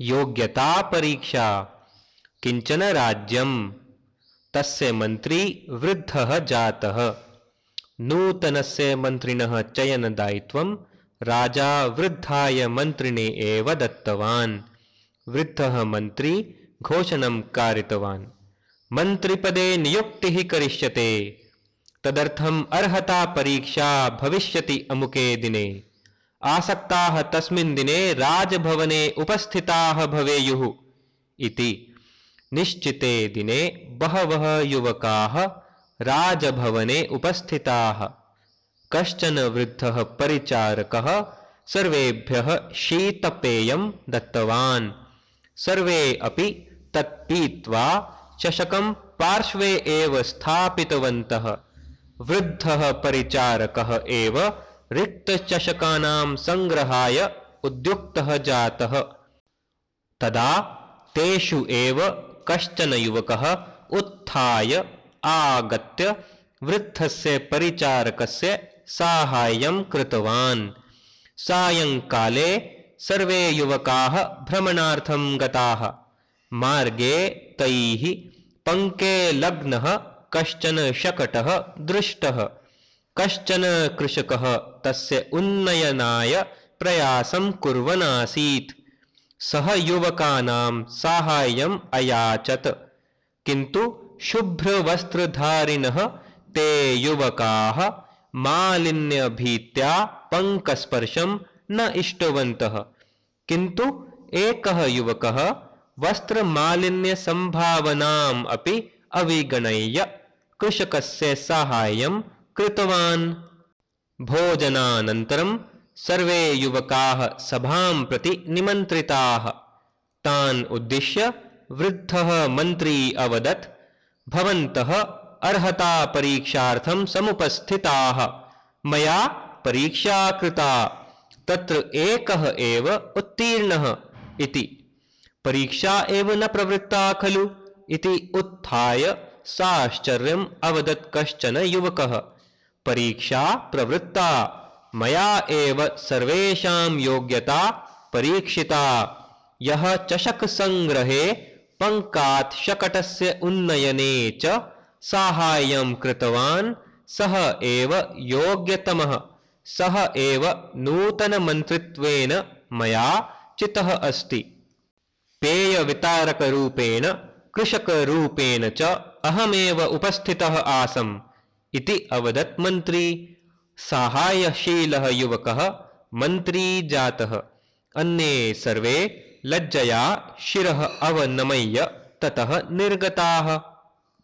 योग्यता परीक्षा, किंचन राज्यम, तस्य मंत्री वृद्धः जातः। नूतनस्य मंत्रिणः चयनदायित्वं राजा वृद्धाय मंत्रिणे एव दत्तवान्। वृद्धः मंत्री घोषणं कारितवान्। मंत्रिपदे नियुक्तिः करिष्यते। तदर्थम् अर्हता परीक्षा भविष्यति अमुके दिने। आसक्ताः तस्मिन् दिने राजभवने उपस्थिताः भवेयुः। इति। निश्चिते दिने बहवः युवकाः राजभवने उपस्थिताः। कश्चन वृद्धः परिचारकः सर्वेभ्यः शीतपेयं दत्तवान्। सर्वे अपि तत्पीत्वा चषकं पार्श्वे एव स्थापितवन्तः। वृद्धः परिचारकः एव रिक्तचषकानां संग्रहाय उद्युक्तः जातः। तदा तेषु एव कश्चन युवकः उत्थाय आगत्य वृद्धस्य परिचारकस्य साहाय्यं कृतवान्। सायङ्काले सर्वे युवकाः भ्रमणार्थं गताः। मार्गे तैः पङ्के लग्नः कश्चन शकटः दृष्टः। कश्चन कृषकः तस्य उन्नयनाय प्रयासं कुर्वन् आसीत् सः युवकानां साहाय्यम् अयाचत। किन्तु शुभ्रवस्त्रधारिणः ते युवकाः मालिन्यभीत्या पङ्कस्पर्शं न इष्टवन्तः। किन्तु एकः युवकः वस्त्रमालिन्यसम्भावनाम् अपि अविगणय्य कृषकस्य साहाय्यं कृतवान्। भोजनानन्तरं सर्वे युवकाः सभां प्रति निमन्त्रिताः। तान् उद्दिश्य वृद्धः मन्त्री अवदत्, भवन्तः अर्हता परीक्षार्थं समुपस्थिताः। मया परीक्षा कृता, तत्र एकः एव उत्तीर्णः इति। परीक्षा एव न प्रवृत्ता खलु इति उत्थाय साश्चर्यम् अवदत् कश्चन युवकः। परीक्षा प्रवृत्ता। मया एव सर्वेषां योग्यता परीक्षिता। यः चषकसङ्ग्रहे पङ्कात् शकटस्य उन्नयने च साहाय्यं कृतवान्, सः एव योग्यतमः। सः एव नूतनमन्त्रित्वेन मया चितः अस्ति। पेयवितारकरूपेण, कृषकरूपेण च अहमेव उपस्थितः आसम्। इति अवदत् मन्त्री साहाय्यशीलः युवकः मन्त्री जातः। अन्ये सर्वे लज्जया शिरः अवनमय्य ततः निर्गताः।